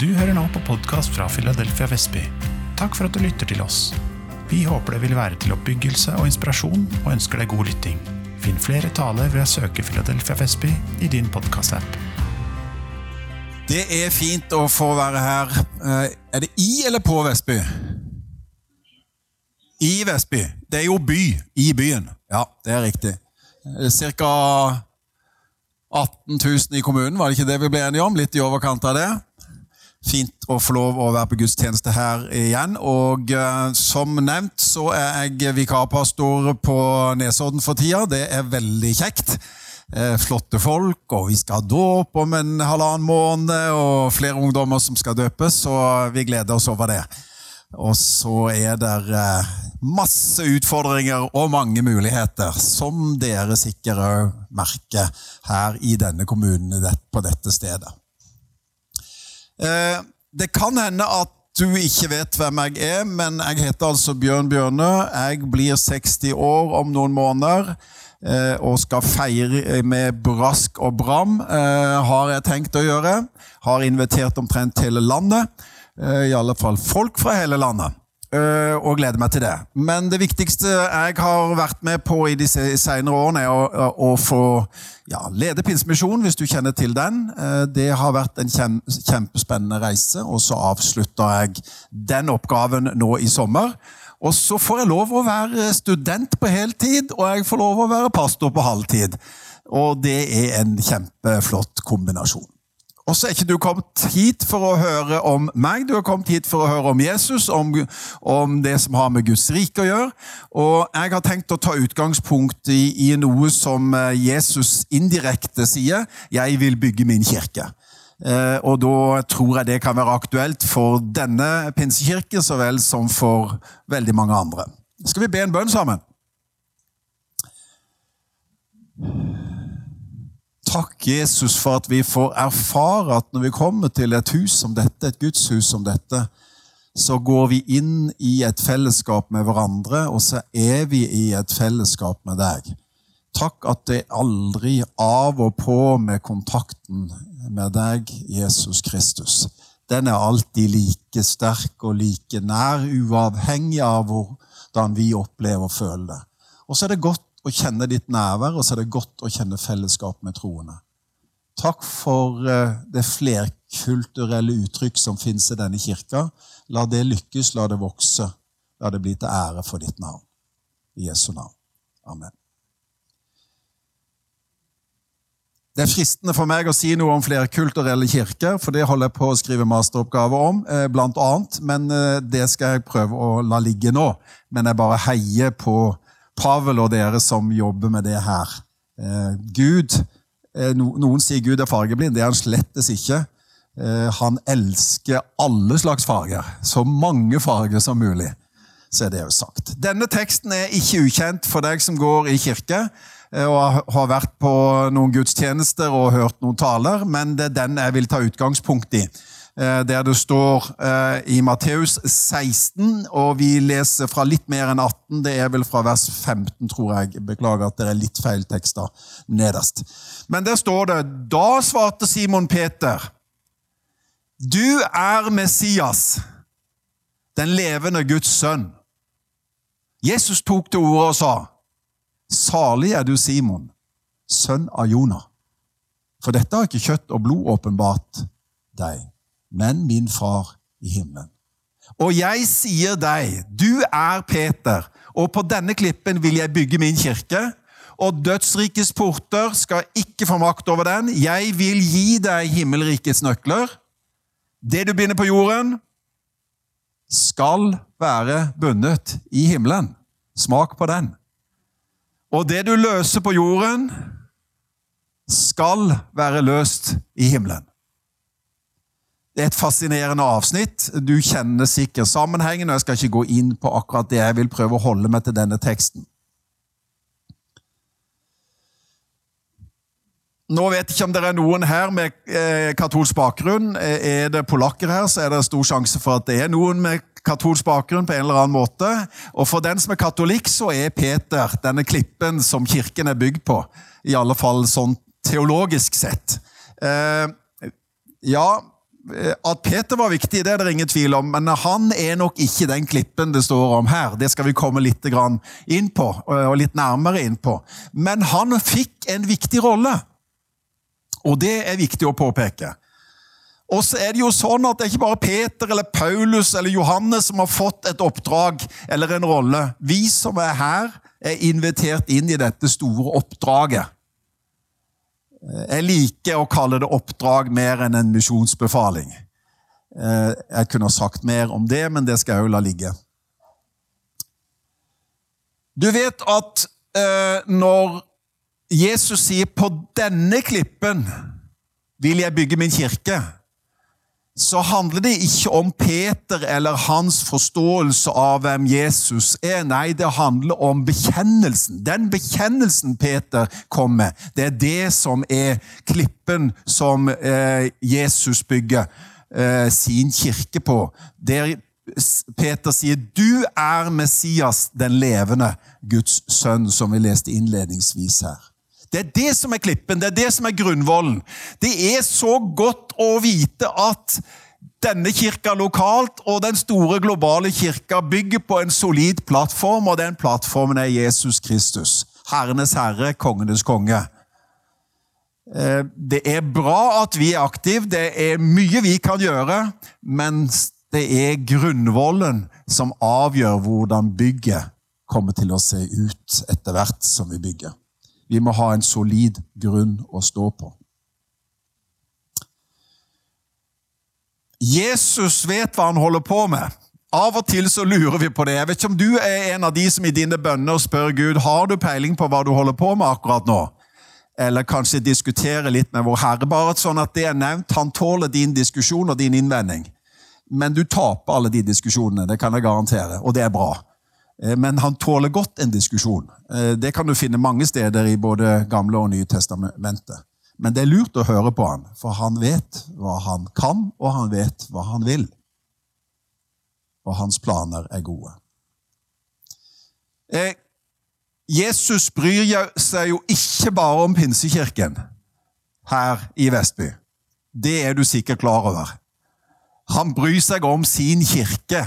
Du hører nå på podkast fra Philadelphia Vestby. Takk for at du lytter til oss. Vi håper det vil være til oppbyggelse og inspirasjon, og ønsker deg god lytting. Finn flere taler ved å søke Philadelphia Vestby i din podkast-app. Det er fint å få være her. Eh, Er det i eller på Vestby? I Vestby. Det er jo by. I byen. Ja, det er riktig. Ca. 18 000 i kommunen, var det ikke det vi ble enige om? Litt i overkant av det. Fint å få lov å være på gudstjeneste her igjen. Og eh, som nevnt så er jeg vikarpastor på Nesodden for tida. Det er veldig kjekt. Eh, flotte folk, og vi skal ha dåp om en halvannen måned, og flere ungdommer som skal døpes, så vi gleder oss over det. Og så er det eh, masse utfordringer og mange muligheter, som dere sikkert òg merker her i denne kommunen på dette stedet. Eh, Det kan hende at du ikke vet hvem jeg er, men jeg heter altså Bjørn Bjørne. Jeg blir 60 år om noen måneder eh, og skal feire med brask og bram, eh, har jeg tenkt å gjøre. Har invitert omtrent hele landet, i alle fall folk fra hele landet. Eh, og gleder meg til det. Men det viktigste jeg har vært med på i de senere årene, er å, å, få ja, lede Pinsemisjonen, hvis du kjenner til den. Eh, Det har vært en kjempespennende reise, og så avslutter jeg den oppgaven nå i sommer. Og så får jeg lov å være student på heltid, og jeg får lov å være pastor på halvtid. Og det er en kjempeflott kombinasjon. Og så er ikke du kommet hit for å høre om meg, du har kommet hit for å høre om Jesus, om, om det som har med Guds rike å gjøre. Og jeg har tenkt å ta utgangspunkt i, i noe som eh, Jesus indirekte sier, 'Jeg vil bygge min kirke'. Eh, og da tror jeg det kan være aktuelt for denne pinsekirken så vel som for veldig mange andre. Skal vi be en bønn sammen? Takk, Jesus, for at vi får erfare at når vi kommer til et hus som dette, et gudshus som dette, så går vi inn i et fellesskap med hverandre, og så er vi i et fellesskap med deg. Takk at det aldri av og på med kontakten med deg, Jesus Kristus. Den er alltid like sterk og like nær, uavhengig av hvordan vi opplever og føler det. Og så er det godt å kjenne ditt nærvær, og så er det godt å kjenne fellesskap med troende. Takk for eh, det flerkulturelle uttrykk som finnes i denne kirka. La det lykkes, la det vokse. La det bli til ære for ditt navn. I Jesu navn. Amen. Det er fristende for meg å si noe om flerkulturelle kirker, for det holder jeg på å skrive masteroppgave om, eh, blant annet, men eh, det skal jeg prøve å la ligge nå. Men jeg bare heier på Pavel og dere som jobber med det her. Eh, Gud, eh, no, Noen sier Gud er fargeblind. Det er han slettes ikke. Eh, han elsker alle slags farger. Så mange farger som mulig. Så er det jo sagt. Denne teksten er ikke ukjent for deg som går i kirke eh, og har- vært på noen gudstjenester og hørt noen taler, men det er den jeg vil ta utgangspunkt i. Eh, Der det står eh, i Matteus 16, og vi leser fra litt mer enn 18. Det er vel fra vers 15, tror jeg. Beklager at det er litt feil tekster nederst. Men der står det Da svarte Simon Peter, du er Messias, den levende Guds sønn. Jesus tok til orde og sa, Salig er du, Simon, sønn av Jonah. For dette har ikke kjøtt og blod åpenbart deg, men min far i himmelen. Og jeg sier deg, du er Peter, og på denne klippen vil jeg bygge min kirke, og dødsrikets porter skal ikke få makt over den. Jeg vil gi deg himmelrikets nøkler. Det du binder på jorden, skal være bundet i himmelen. Smak på den. Og det du løser på jorden, skal være løst i himmelen. Det er et fascinerende avsnitt. Du kjenner sikkert sammenhengen, og jeg skal ikke gå inn på akkurat det. Jeg vil prøve å holde meg til denne teksten. Nå vet jeg ikke om det er noen her med eh, katolsk bakgrunn. Eh, Er det polakker her, så er det stor sjanse for at det er noen med katolsk bakgrunn på en eller annen måte. Og for den som er katolikk, så er Peter denne klippen som kirken er bygd på. I alle fall sånn teologisk sett. Eh, ja, at Peter var viktig, det er det ingen tvil om, men han er nok ikke den klippen det står om her. Det skal vi komme litt inn på, og litt nærmere inn på. Men han fikk en viktig rolle, og det er viktig å påpeke. Og så er det jo sånn at det er ikke bare Peter eller Paulus eller Johannes som har fått et oppdrag eller en rolle. Vi som er her, er invitert inn i dette store oppdraget. Jeg liker å kalle det oppdrag mer enn en misjonsbefaling. Eh, jeg kunne sagt mer om det, men det skal jeg jo la ligge. Du vet at eh, når Jesus sier 'på denne klippen vil jeg bygge min kirke', så handler det ikke om Peter eller hans forståelse av hvem Jesus er. Nei, det handler om bekjennelsen. Den bekjennelsen Peter kom med, det er det som er klippen som eh, Jesus bygger eh, sin kirke på. Der Peter sier 'Du er Messias, den levende Guds sønn', som vi leste innledningsvis her. Det er det som er klippen, det er det som er grunnvollen. Det er så godt å vite at denne kirka lokalt og den store globale kirka bygger på en solid plattform, og den plattformen er Jesus Kristus. Herrenes herre, kongenes konge. Eh, det er bra at vi er aktive, det er mye vi kan gjøre, men det er grunnvollen som avgjør hvordan bygget kommer til å se ut etter hvert som vi bygger. Vi må ha en solid grunn å stå på. Jesus vet hva han holder på med. Av og til så lurer vi på det. Jeg vet ikke om du er en av de som i dine bønner spør Gud har du peiling på hva du holder på med akkurat nå. Eller kanskje diskutere litt med vår Herre. Bare sånn at det er nevnt. Han tåler din diskusjon og din innvending. Men du taper alle de diskusjonene, det kan jeg garantere, og det er bra. Eh, men han tåler godt en diskusjon. Eh, det kan du finne mange steder i både Gamle og Nye testamentet. Men det er lurt å høre på han, for han vet hva han kan, og han vet hva han vil. Og hans planer er gode. Eh, Jesus bryr seg jo ikke bare om pinsekirken her i Vestby. Det er du sikkert klar over. Han bryr seg om sin kirke,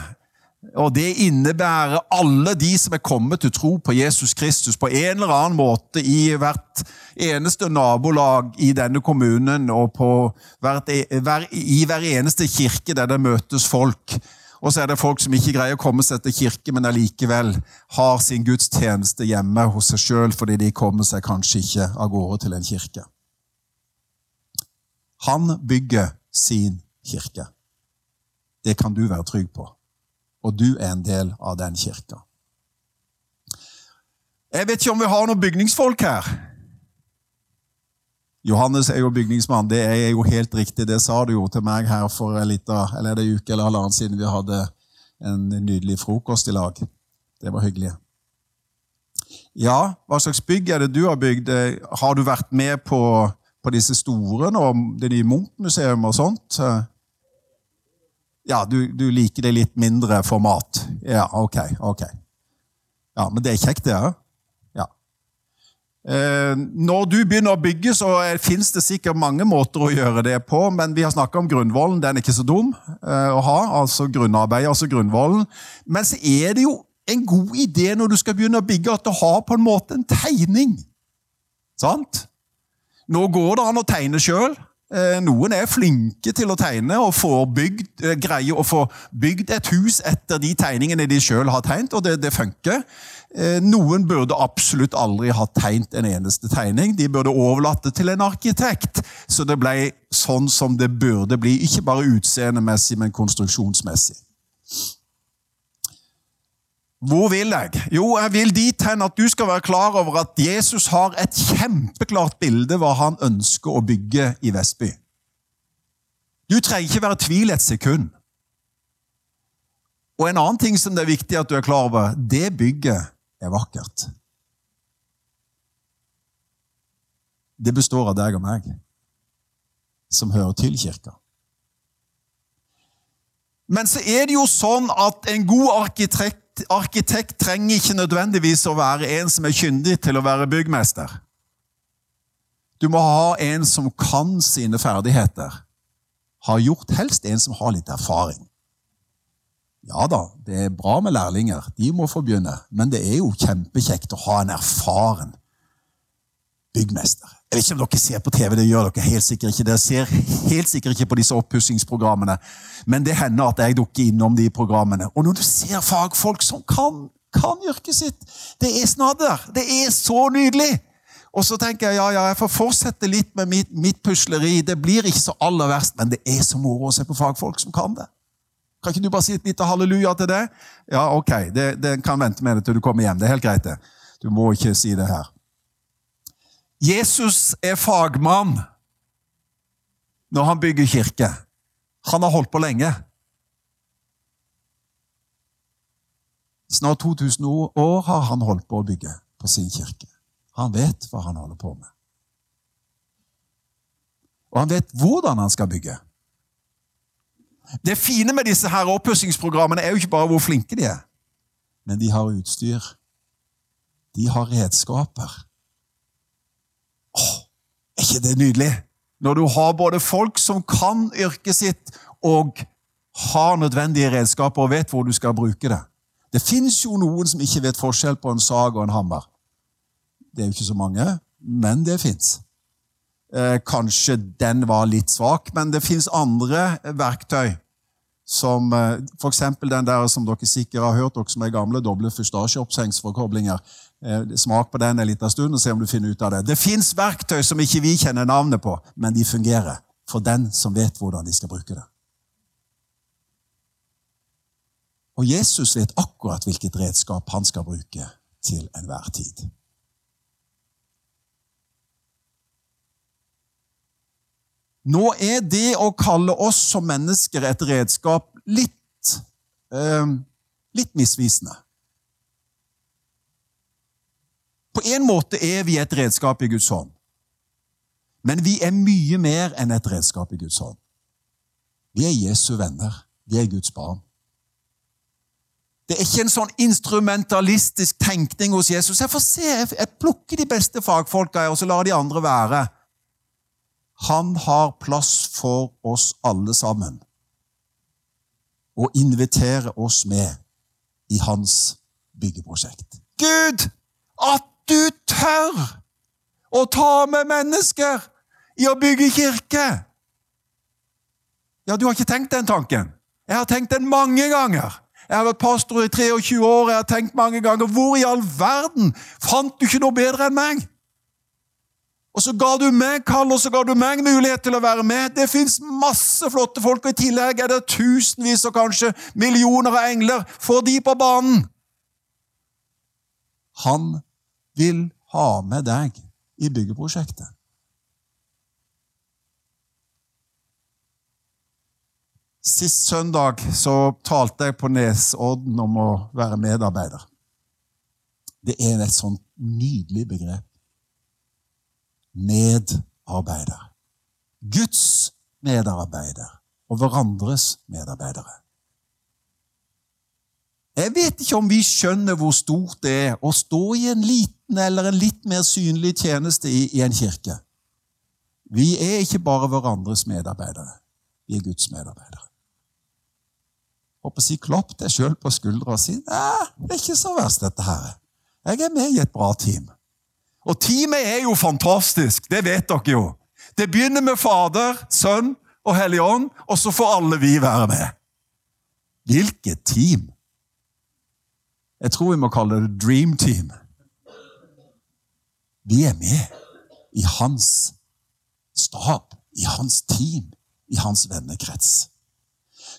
og Det innebærer alle de som er kommet til tro på Jesus Kristus på en eller annen måte i hvert eneste nabolag i denne kommunen og hvert, e, i hver eneste kirke der det møtes folk. Og så er det folk som ikke greier å komme seg til kirke, men allikevel har sin gudstjeneste hjemme hos seg sjøl fordi de kommer seg kanskje ikke av gårde til en kirke. Han bygger sin kirke. Det kan du være trygg på og du er en del av den kirka. Jeg vet ikke om vi har noen bygningsfolk her. Johannes er jo bygningsmann. Det er jo helt riktig. Det sa du jo til meg her for en liten, eller en uke eller halvannen siden vi hadde en nydelig frokost i lag. Det var hyggelig. Ja, hva slags bygg er det du har bygd? Har du vært med på, på disse store nå, det nye Munch-museet og sånt? Ja, du, du, liker det litt mindre format. Ja, ok. ok. Ja, Men det er kjekt, det òg. Ja. Eh, når du begynner å bygge, så fins det sikkert mange måter å gjøre det på, men vi har snakka om grunnvollen. Den er ikke så dum eh, å ha. Altså grunnarbeid, altså grunnvollen. Men så er det jo en god idé når du skal begynne å bygge, at du har på en måte en tegning. Sant? Nå går det an å tegne sjøl. Eh, noen er flinke til å tegne og bygd, eh, greier å få bygd et hus etter de tegningene de sjøl har tegnet, og det, det funker. Eh, noen burde absolutt aldri ha tegnet en eneste tegning. De burde overlatt det til en arkitekt, så det ble sånn som det burde bli. Ikke bare utseendemessig, men konstruksjonsmessig. Hvor vil jeg? Jo, jeg vil dit hen at du skal være klar over at Jesus har et kjempeklart bilde hva han ønsker å bygge i Vestby. Du trenger ikke være i tvil et sekund. Og en annen ting som det er viktig at du er klar over, det bygget er vakkert. Det består av deg og meg, som hører til kirka. Men så er det jo sånn at en god arkitekt arkitekt trenger ikke nødvendigvis å være en som er kyndig til å være byggmester. Du må ha en som kan sine ferdigheter. har gjort, helst en som har litt erfaring. Ja da, det er bra med lærlinger, de må få begynne, men det er jo kjempekjekt å ha en erfaren byggmester. Jeg vet ikke om dere ser på TV, det gjør dere helt sikkert ikke. Dere ser helt sikkert ikke på disse oppussingsprogrammene, men det hender at jeg dukker innom de programmene. Og når du ser fagfolk som kan, kan yrket sitt, det er snadder. Det er så nydelig! Og så tenker jeg ja, ja, jeg får fortsette litt med mitt, mitt pusleri. Det blir ikke så aller verst, men det er så moro å se på fagfolk som kan det. Kan ikke du bare si et lite halleluja til det? Ja, ok, det, det kan vente med det til du kommer hjem. Det er helt greit, det. Du må ikke si det her. Jesus er fagmann når han bygger kirke. Han har holdt på lenge. Snart 2000 år har han holdt på å bygge på sin kirke. Han vet hva han holder på med. Og han vet hvordan han skal bygge. Det fine med disse her oppussingsprogrammene er jo ikke bare hvor flinke de er, men de har utstyr. De har redskaper. Er ikke det nydelig? Når du har både folk som kan yrket sitt, og har nødvendige redskaper og vet hvor du skal bruke det. Det fins jo noen som ikke vet forskjell på en sag og en hammer. Det er jo ikke så mange, men det fins. Eh, kanskje den var litt svak, men det fins andre verktøy. Som eh, f.eks. den der som dere sikkert har hørt, dere som er gamle, doble fustasjeopphengsforkoblinger. Eh, smak på den en liten stund og se om du finner ut av det. Det fins verktøy som ikke vi kjenner navnet på, men de fungerer for den som vet hvordan de skal bruke det. Og Jesus vet akkurat hvilket redskap han skal bruke til enhver tid. Nå er det å kalle oss som mennesker et redskap litt, eh, litt misvisende. På en måte er vi et redskap i Guds hånd. Men vi er mye mer enn et redskap i Guds hånd. Vi er Jesu venner. Vi er Guds barn. Det er ikke en sånn instrumentalistisk tenkning hos Jesus. Jeg får se, jeg plukker de beste fagfolka, og så lar de andre være. Han har plass for oss alle sammen og inviterer oss med i hans byggeprosjekt. Gud, at du tør å ta med mennesker i å bygge kirke! Ja, du har ikke tenkt den tanken. Jeg har tenkt den mange ganger. Jeg har vært pastor i 23 år, jeg har tenkt mange ganger Hvor i all verden fant du ikke noe bedre enn meg? Og så ga du meg kall, og så ga du meg mulighet til å være med. Det fins masse flotte folk, og i tillegg er det tusenvis og kanskje millioner av engler. Få de på banen! Han vil ha med deg i byggeprosjektet. Sist søndag så talte jeg på Nesodden om å være medarbeider. Det er et sånt nydelig begrep. Medarbeider. Guds medarbeider og hverandres medarbeidere. Jeg vet ikke om vi skjønner hvor stort det er å stå i en liten eller en litt mer synlig tjeneste i, i en kirke. Vi er ikke bare hverandres medarbeidere, vi er Guds medarbeidere. Håper si Klapp deg sjøl på skuldra og si nei, det er ikke så verst, dette her. Jeg er med i et bra team. Og teamet er jo fantastisk, det vet dere jo. Det begynner med Fader, Sønn og Hellig Ånd, og så får alle vi være med. Hvilket team! Jeg tror vi må kalle det Dream Team. Vi er med i hans stab, i hans team, i hans vennekrets.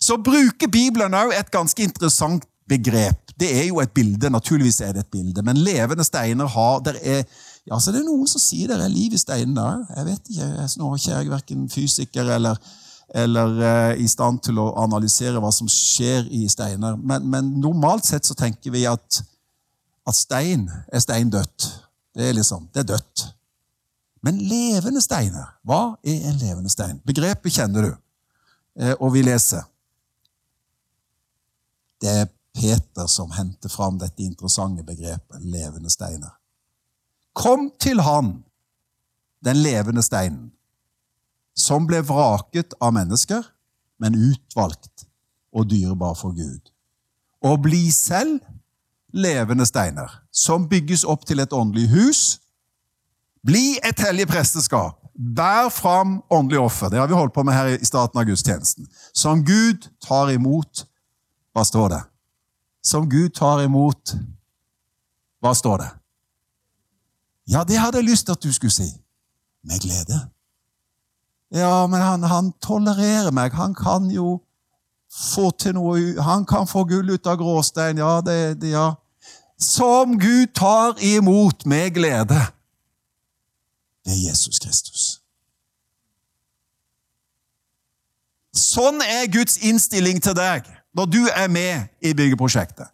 Så bruker Bibelen òg et ganske interessant begrep. Det er jo et bilde, naturligvis er det et bilde, men levende steiner har der er, ja, så Det er noen som sier det er liv i steinene òg. Jeg vet ikke, nå er ikke jeg verken fysiker eller eller eh, i stand til å analysere hva som skjer i steiner. Men, men normalt sett så tenker vi at, at stein er stein dødt. Det er liksom, det er dødt. Men levende steiner, hva er en levende stein? Begrepet kjenner du, eh, og vi leser. Det er Peter som henter fram dette interessante begrepet levende steiner. Kom til Han, den levende steinen som ble vraket av mennesker, men utvalgt og dyrebar for Gud. Og bli selv levende steiner, som bygges opp til et åndelig hus. Bli et hellig presteskap. Bær fram åndelig offer. Det har vi holdt på med her i starten av gudstjenesten. Som Gud tar imot Hva står det? Som Gud tar imot Hva står det? Ja, det hadde jeg lyst til at du skulle si. Med glede. Ja, men han, han tolererer meg. Han kan jo få til noe Han kan få gull ut av gråstein. Ja, det, det ja. Som Gud tar imot med glede. Det er Jesus Kristus. Sånn er Guds innstilling til deg når du er med i byggeprosjektet.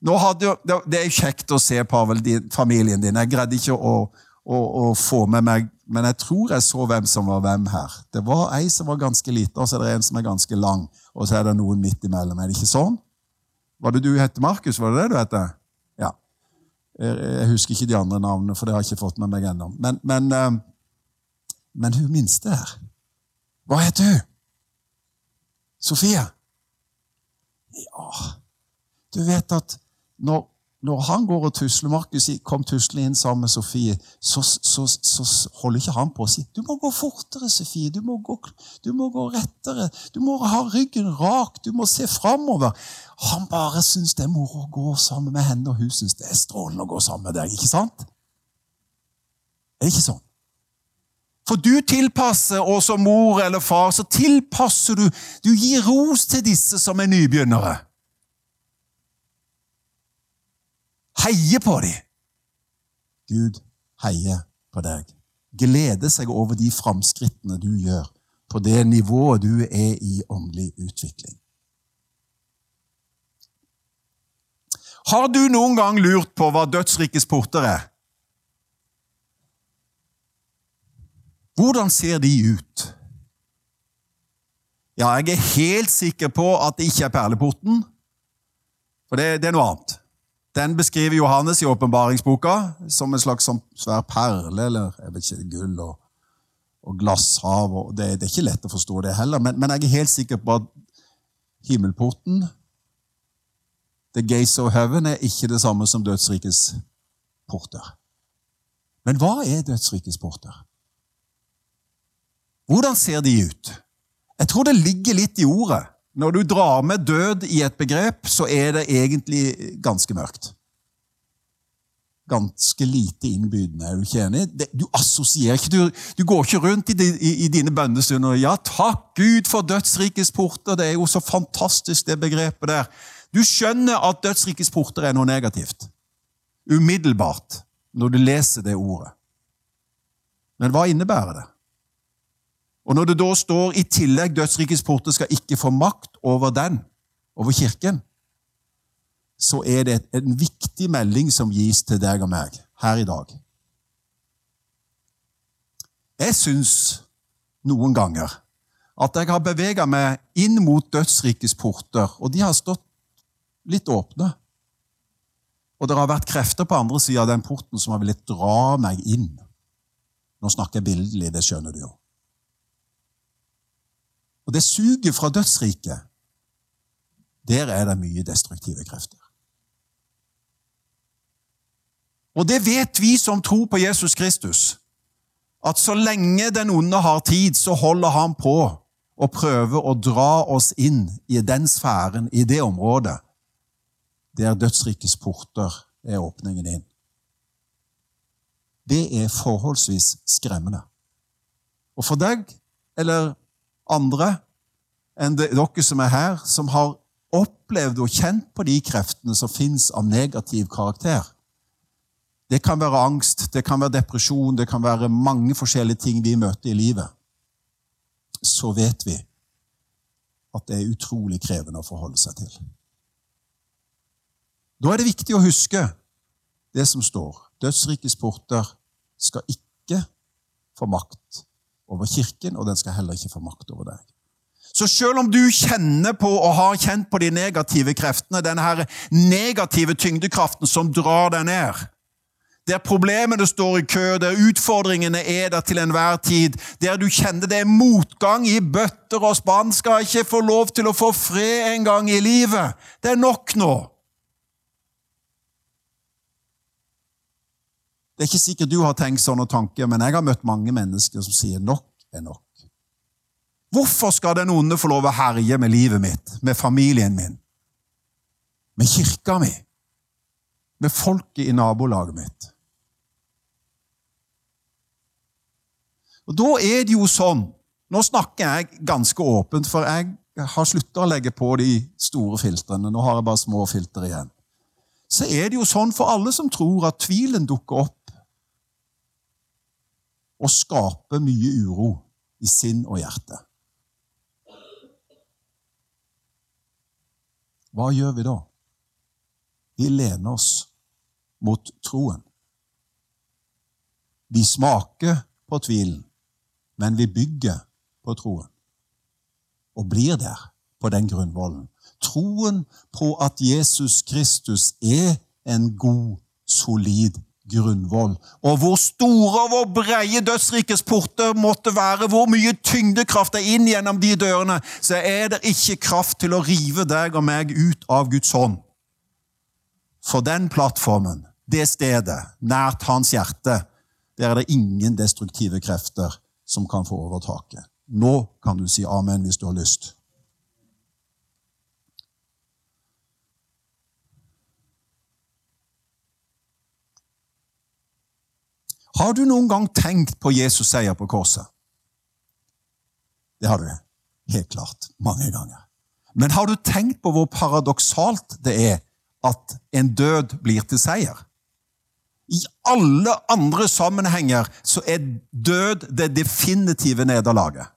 Hadde, det er kjekt å se Pavel, din, familien din. Jeg greide ikke å, å, å, få med meg Men jeg tror jeg så hvem som var hvem her. Det var ei som var ganske lita, og så er det en som er ganske lang. Og så er det noen midt imellom. Er det ikke sånn? Var det du het Markus? Var det det du het? Ja. Jeg husker ikke de andre navnene, for det har jeg ikke fått med meg ennå. Men, men, eh, men hun minste her Hva heter hun? Sofie? Ja Du vet at når, når han går og tusler, Markus kom tuslende inn sammen med Sofie, så, så, så, holder ikke han på å si 'Du må gå fortere, Sofie. Du må gå, du må gå rettere. Du må ha ryggen rak. Du må se framover.' Han bare syns det er moro å gå sammen med henne, og hun syns det er strålende å gå sammen med deg. Ikke sant? Er det ikke sånn? For du tilpasser, og som mor eller far, så tilpasser du Du gir ros til disse som er nybegynnere. Heier på dem. Gud heier på deg. Gleder seg over de framskrittene du gjør på det nivået du er i åndelig utvikling. Har du noen gang lurt på hva dødsrikets porter er? Hvordan ser de ut? Ja, jeg er helt sikker på at det ikke er perleporten, for det, det er noe annet. Den beskriver Johannes i åpenbaringsboka som en slags sånn svær perle, eller jeg vet ikke, gull og, og glasshav. Og det, det, er ikke lett å forstå det heller, men, men, jeg er helt sikker på at himmelporten, the gates of heaven, er ikke det samme som dødsrikets porter. Men hva er dødsrikets porter? Hvordan ser de ut? Jeg tror det ligger litt i ordet. Når du drar med død i et begrep, så er det egentlig ganske mørkt. Ganske lite innbydende, er du ikke enig? Du assosierer ikke, du, du går ikke rundt i, i, i dine bønnestunder Ja, takk Gud for dødsrikets porter, det er jo så fantastisk, det begrepet der. Du skjønner at dødsrikets porter er noe negativt. Umiddelbart, når du leser det ordet. Men hva innebærer det? Og når det da står i tillegg dødsrikets porter skal ikke få makt over den, over kirken, så er det en viktig melding som gis til deg og meg her i dag. Jeg syns noen ganger at jeg har bevega meg inn mot dødsrikets porter, og de har stått litt åpne. Og det har vært krefter på andre sida av den porten som har villet dra meg inn. Nå snakker jeg bildelig, det skjønner du jo. Og det suget fra dødsriket, der er det mye destruktive krefter. Og det vet vi som tror på Jesus Kristus, at så lenge den onde har tid, så holder han på å prøve å dra oss inn i den sfæren, i det området, der dødsrikets porter er åpningen inn. Det er forholdsvis skremmende. Og for deg, eller andre enn dere som er her, som har opplevd og kjent på de kreftene som fins av negativ karakter. Det kan være angst, det kan være depresjon, det kan være mange forskjellige ting vi møter i livet. Så vet vi at det er utrolig krevende å forholde seg til. Da er det viktig å huske det som står. Dødsrikets porter skal ikke få makt over Kirken, og den skal heller ikke få makt over deg. Så selv om du kjenner på og har kjent på de negative kreftene, denne her negative tyngdekraften som drar deg ned der problemene står i kø, der utfordringene er der til enhver tid, der du kjenner det er motgang i bøtter og spann, skal ikke få lov til å få fred en gang i livet. Det er nok nå. Det er ikke sikkert du har tenkt sånne tanker, men jeg har møtt mange mennesker som sier nok er nok. Hvorfor skal den onde få lov å herje med livet mitt, med familien min, med kirka mi, med folket i nabolaget mitt? Og Da er det jo sånn Nå snakker jeg ganske åpent, for jeg har slutta å legge på de store filtrene. Nå har jeg bare små filtre igjen. Så er det jo sånn for alle som tror at tvilen dukker opp og skaper mye uro i sinn og hjerte. Hva gjør vi da? Vi lener oss mot troen. Vi smaker på tvilen, men vi bygger på troen. Og blir der på den grunnvollen. Troen på at Jesus Kristus er en god, solid grunnvoll. Og hvor store og hvor breie dødsrikets porter måtte være, hvor mye tyngdekraft er inn gjennom de dørene, så er det ikke kraft til å rive deg og meg ut av Guds hånd. For den plattformen, det stedet, nært hans hjerte, der er det ingen destruktive krefter som kan få overtaket. Nå kan du si amen hvis du har lyst. Har du noen gang tenkt på Jesus seier på korset? Det har du helt klart mange ganger. Men har du tenkt på hvor paradoksalt det er at en død blir til seier? I alle andre sammenhenger så er død det definitive nederlaget.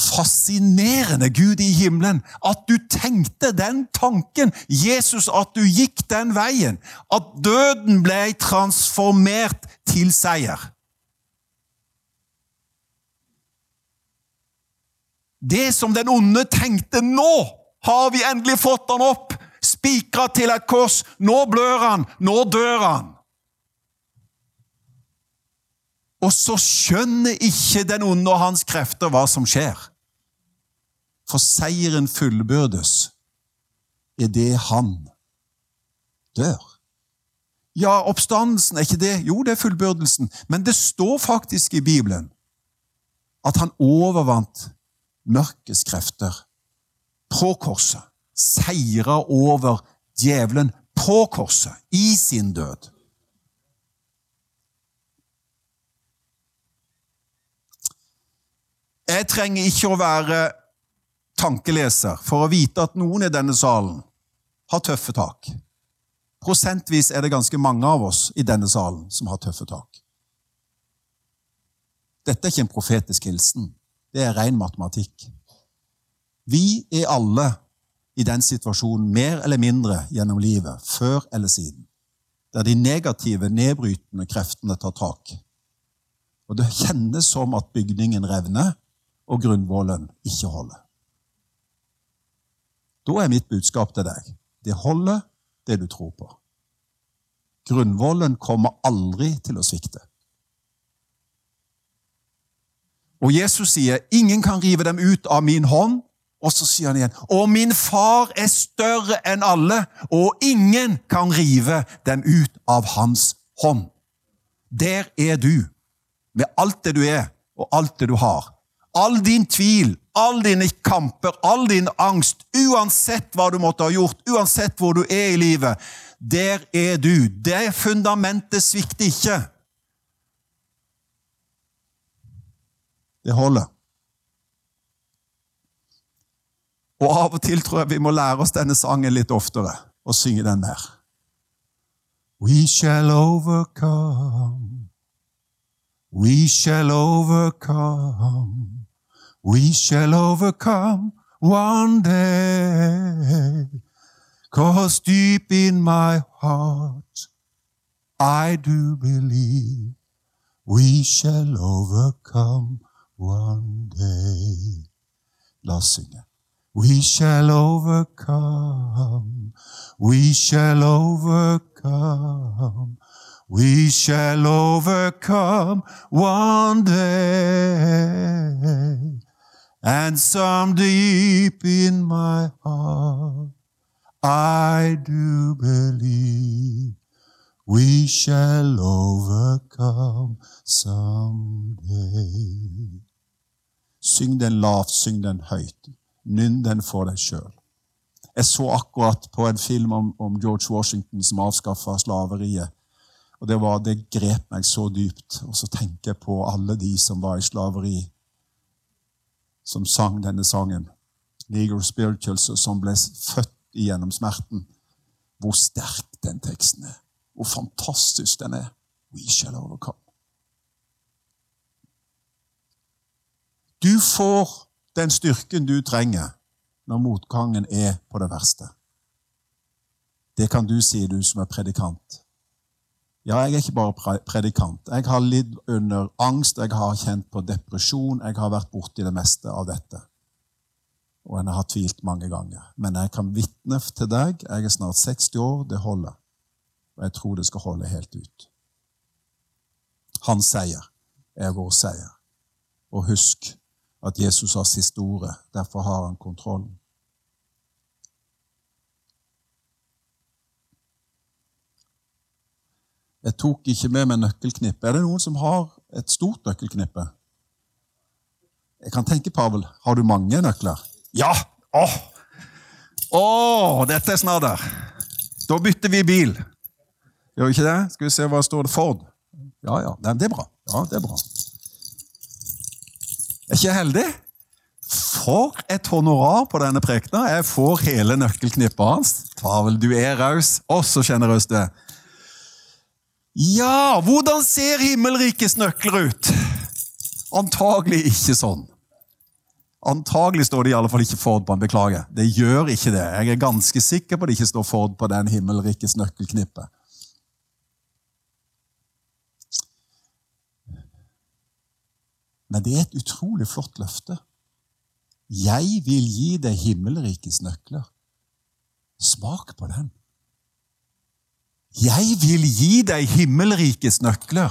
Fascinerende, Gud i himmelen, at du tenkte den tanken. Jesus, at du gikk den veien. At døden ble transformert til seier. Det som den onde tenkte nå, har vi endelig fått han opp. Spikra til et kors. Nå blør han. Nå dør han. Og så skjønner ikke den onde og hans krefter hva som skjer. For seieren fullbyrdes idet han dør. Ja, oppstandelsen, er ikke det? Jo, det er fullbyrdelsen. Men det står faktisk i Bibelen at han overvant mørkets krefter på korset. Seira over djevelen på korset, i sin død. Jeg trenger ikke å være tankeleser for å vite at noen i denne salen har tøffe tak. Prosentvis er det ganske mange av oss i denne salen som har tøffe tak. Dette er ikke en profetisk hilsen. Det er ren matematikk. Vi er alle i den situasjonen mer eller mindre gjennom livet, før eller siden, der de negative, nedbrytende kreftene tar tak. Og det kjennes som at bygningen revner, og grunnvollen ikke holder. Da er mitt budskap til deg det holder, det du tror på. Grunnvollen kommer aldri til å svikte. Og Jesus sier, 'Ingen kan rive dem ut av min hånd.' Og så sier han igjen, 'Og min far er større enn alle, og ingen kan rive dem ut av hans hånd.' Der er du, med alt det du er, og alt det du har. All din tvil, all dine kamper, all din angst, uansett hva du måtte ha gjort, uansett hvor du er i livet, der er du. Det fundamentet svikter ikke. Det holder. Og av og til tror jeg vi må lære oss denne sangen litt oftere og synge den mer. We shall overcome. We shall overcome. We shall overcome one day. Cause deep in my heart, I do believe we shall overcome one day. La oss synge. We shall overcome. We shall overcome. We shall overcome one day. And some deep in my heart, I do believe we shall overcome someday. Syng den lavt, syng den høyt. Nynn den for deg sjøl. Jeg så akkurat på en film om, om George Washington som avskaffa slaveriet. Og det, var, det grep meg så dypt. Og så tenker jeg på alle de som var i slaveri, som sang denne sangen. Negro Spirituals, som ble født gjennom smerten. Hvor sterk den teksten er. Hvor fantastisk den er. We shall overcome. Du får den styrken du trenger når motgangen er på det verste. Det kan du si, du som er predikant. Ja, jeg er ikke bare predikant. Jeg har lidd under angst, jeg har kjent på depresjon, jeg har vært borti det meste av dette. Og jeg har tvilt mange ganger. Men jeg kan vitne til deg. Jeg er snart 60 år, det holder. Og jeg tror det skal holde helt ut. Hans seier er vår seier. Og husk, at Jesus har siste ordet. Derfor har han kontrollen. Jeg tok ikke med meg nøkkelknippe. Er det noen som har et stort nøkkelknippe? Jeg kan tenke, Pavel, har du mange nøkler? Ja! Åh! Åh, dette er snadder! Da bytter vi bil. Gjør vi ikke det? Skal vi se hva står det Ford? Ja, ja. Det er bra. Ja, det er bra. Er ikke jeg heldig? For et honorar på denne prekena. Jeg får hele nøkkelknippet hans. Pavel, du er raus. Å, så sjenerøs du er. Ja, hvordan ser himmelrikets nøkler ut? Antagelig ikke sånn. Antagelig står det i alle fall ikke Ford på den. Beklager. Det gjør ikke det. Jeg er ganske sikker på at det ikke står Ford på den himmelrikes nøkkelknippet. Men det er et utrolig flott løfte. Jeg vil gi deg himmelrikets nøkler. Smak på den. Jeg vil gi deg himmelrikets nøkler.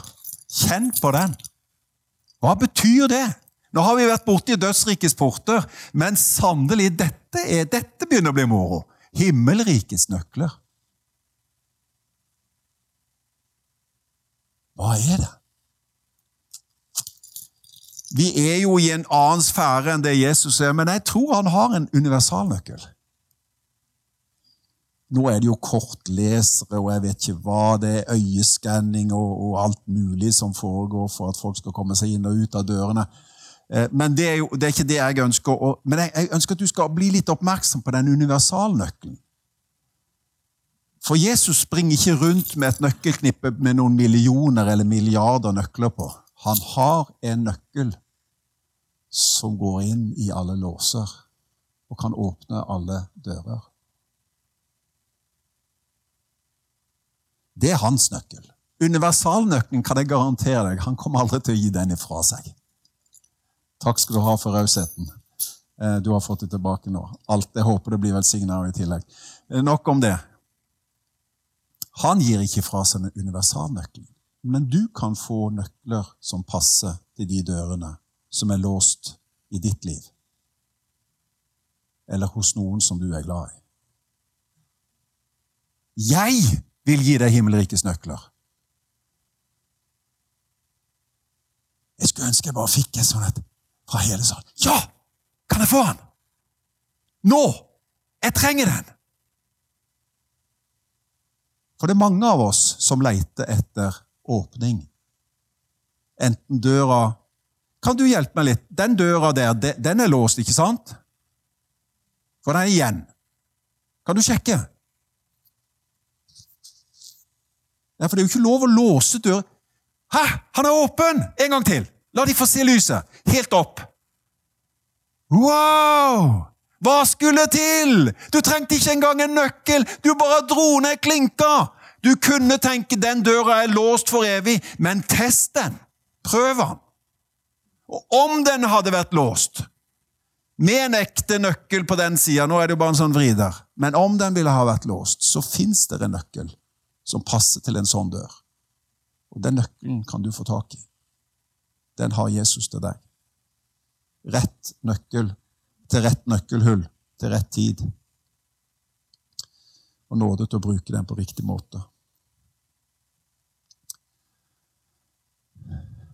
Kjenn på den. Hva betyr det? Nå har vi vært borti dødsrikets porter, men sannelig, dette, er, dette begynner å bli moro. Himmelrikets nøkler. Hva er det? Vi er jo i en annen sfære enn det Jesus er, men jeg tror han har en universalnøkkel. Nå er det jo kortlesere og jeg vet ikke hva, det er øyeskanning og, og, alt mulig som foregår for at folk skal komme seg inn og ut av dørene. Eh, men det er jo det er ikke det jeg ønsker. Å, men jeg, jeg ønsker at du skal bli litt oppmerksom på den universalnøkkelen. For Jesus springer ikke rundt med et nøkkelknippe med noen millioner eller milliarder nøkler på. Han har en nøkkel som går inn i alle låser og kan åpne alle dører. Det er hans nøkkel. Universalnøkkelen kan jeg garantere deg, han kommer aldri til å gi den ifra seg. Takk skal du ha for rausheten. Eh, du har fått det tilbake nå. Alt, Jeg håper det blir velsigna i tillegg. Eh, nok om det. Han gir ikke fra seg universalnøkkelen. Men du kan få nøkler som passer til de dørene som er låst i ditt liv. Eller hos noen som du er glad i. Jeg vil gi deg himmelrikets nøkler. Jeg skulle ønske jeg bare fikk en sånn fra hele salen. Ja! Kan jeg få den? Nå! Jeg trenger den! For det er mange av oss som leter etter åpning. Enten døra Kan du hjelpe meg litt? Den døra der, den er låst, ikke sant? For den er igjen. Kan du sjekke? Ja, for det er jo ikke lov å låse døra Hæ! Han er åpen! En gang til! La de få se lyset. Helt opp. Wow! Hva skulle til? Du trengte ikke engang en nøkkel. Du bare dro ned klinka. Du kunne tenke den døra er låst for evig, men test den. Prøv den. Og om den hadde vært låst, Med en ekte nøkkel på den sida. Nå er det jo bare en sånn vrider. Men om den ville ha vært låst, så fins det en nøkkel som passer til en sånn dør. Og den nøkkelen kan du få tak i. Den har Jesus til deg. Rett nøkkel til rett nøkkelhull til rett tid. Og nåde til å bruke den på riktig måte.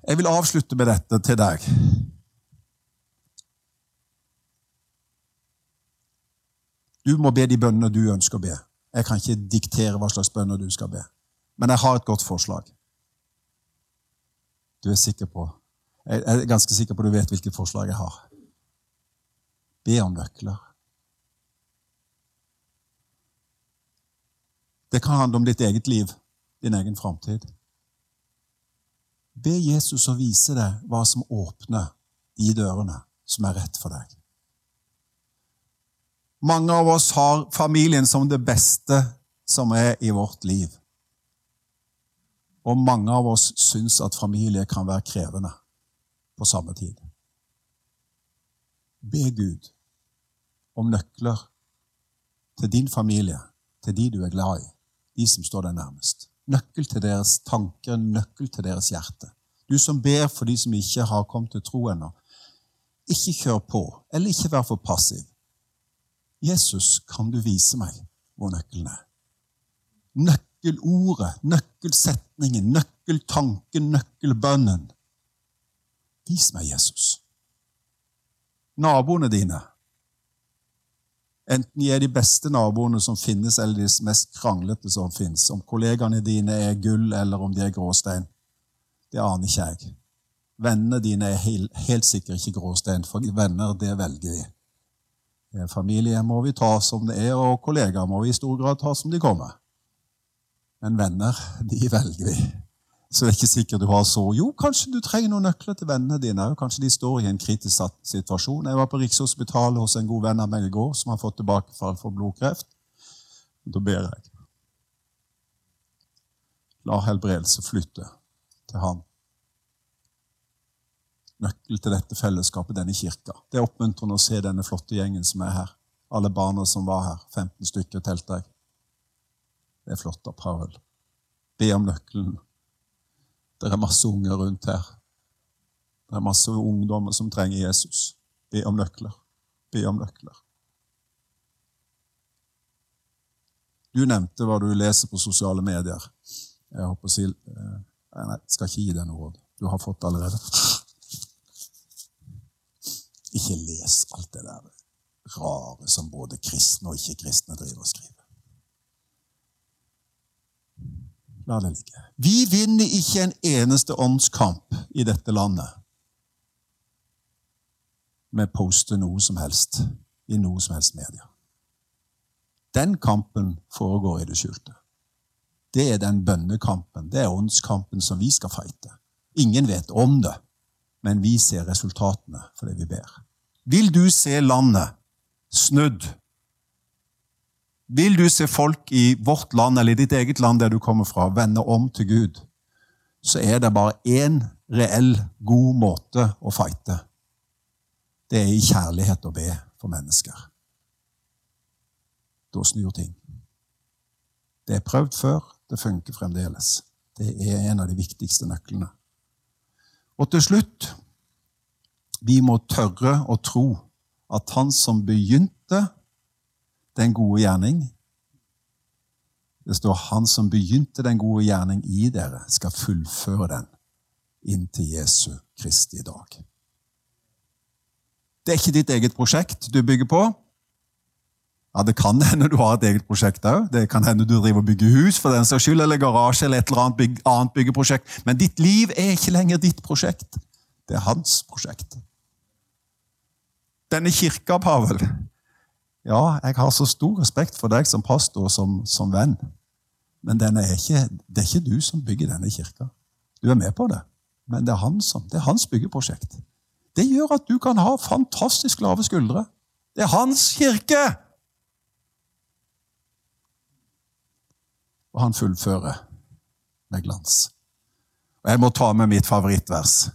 Jeg vil avslutte med dette til deg. Du må be de bønnene du ønsker å be. Jeg kan ikke diktere hva slags bønner du skal be. Men jeg har et godt forslag. Du er sikker på Jeg er ganske sikker på at du vet hvilket forslag jeg har. Be om nøkler. Det kan handle om ditt eget liv, din egen framtid. Be Jesus å vise deg hva som åpner de dørene som er rett for deg. Mange av oss har familien som det beste som er i vårt liv. Og mange av oss syns at familie kan være krevende på samme tid. Be Gud om nøkler til din familie, til de du er glad i, de som står deg nærmest. Nøkkel til deres tanker, nøkkel til deres hjerte. Du som ber for de som ikke har kommet til tro ennå. Ikke kjør på, eller ikke vær for passiv. Jesus, kan du vise meg hvor nøkkelen er? Nøkkelordet, nøkkelsetningen, nøkkeltanken, nøkkelbønnen. Vis meg Jesus. Naboene dine, enten de er de beste naboene som finnes, eller de mest kranglete som finnes, om kollegaene dine er gull, eller om de er gråstein, det aner ikke jeg. Vennene dine er helt, helt sikkert ikke gråstein, for venner, det velger vi. Familie må vi ta som det er, og kollegaer må vi i stor grad ta som de kommer. Men venner, de velger vi. Så det er ikke sikkert du har så Jo, kanskje du trenger noen nøkler til vennene dine. Kanskje de står i en kritisk situasjon. Jeg var på Rikshospitalet hos en god venn av meg i går som har fått tilbakefall for blodkreft. Da ber jeg. La helbredelse flytte til han. Nøkkel til dette fellesskapet, denne kirka. Det er oppmuntrende å se denne flotte gjengen som er her. Alle barna som var her. 15 stykker telte jeg. Det er flott av Paul. Be om nøkkelen. Det er masse unger rundt her. Det er masse ungdommer som trenger Jesus. Be om nøkler. Be om nøkler. Du nevnte hva du leser på sosiale medier. Jeg håper å si eh, Nei, jeg skal ikke gi deg noe råd. Du har fått det allerede. Ikke les alt det der rare som både kristne og ikke-kristne driver og skriver. La det ligge. Vi vinner ikke en eneste åndskamp i dette landet med å poste noe som helst i noe som helst media. Den kampen foregår i det skjulte. Det er den bønnekampen, det er åndskampen som vi skal fighte. Ingen vet om det, men vi ser resultatene for det vi ber. Vil du se landet snudd? Vil du se folk i vårt land eller i ditt eget land der du kommer fra, vende om til Gud, så er det bare én reell, god måte å fighte. Det er i kjærlighet å be for mennesker. Da snur ting. Det er prøvd før, det funker fremdeles. Det er en av de viktigste nøklene. Og til slutt vi må tørre å tro at han som begynte den gode gjerning Det står 'Han som begynte den gode gjerning i dere, skal fullføre den inn til Jesu Kristi dag'. Det er ikke ditt eget prosjekt du bygger på. Ja, Det kan hende du har et eget prosjekt òg. Det kan hende du driver og bygger hus for den saks skyld, eller garasje eller et eller annet, bygge, annet byggeprosjekt. Men ditt liv er ikke lenger ditt prosjekt. Det er hans prosjekt. Denne kirka, Pavel Ja, jeg har så stor respekt for deg som pastor og som, som venn. Men er ikke, det er ikke du som bygger denne kirka. Du er med på det, men det er, han som, det er hans byggeprosjekt. Det gjør at du kan ha fantastisk lave skuldre. Det er hans kirke! Og han fullfører med glans. Og Jeg må ta med mitt favorittvers.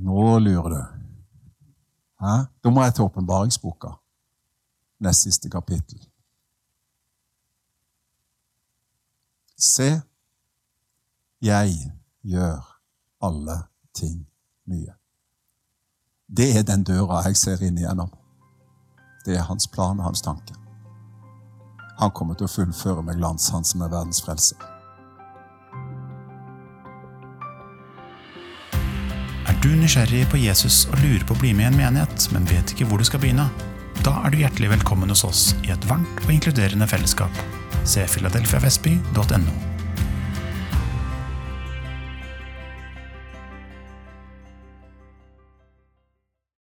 Nå lurer du. Hæ? Da må jeg til åpenbaringsboka. Nest siste kapittel. Se, jeg gjør alle ting nye. Det er den døra jeg ser inn igjennom. Det er hans plan og hans tanke. Han kommer til å fullføre med glans, han som er verdens frelse. Er du nysgjerrig på Jesus og lurer på å bli med i en menighet, men vet ikke hvor du skal begynne? Da er du hjertelig velkommen hos oss i et varmt og inkluderende fellesskap. Se filadelfiavestby.no.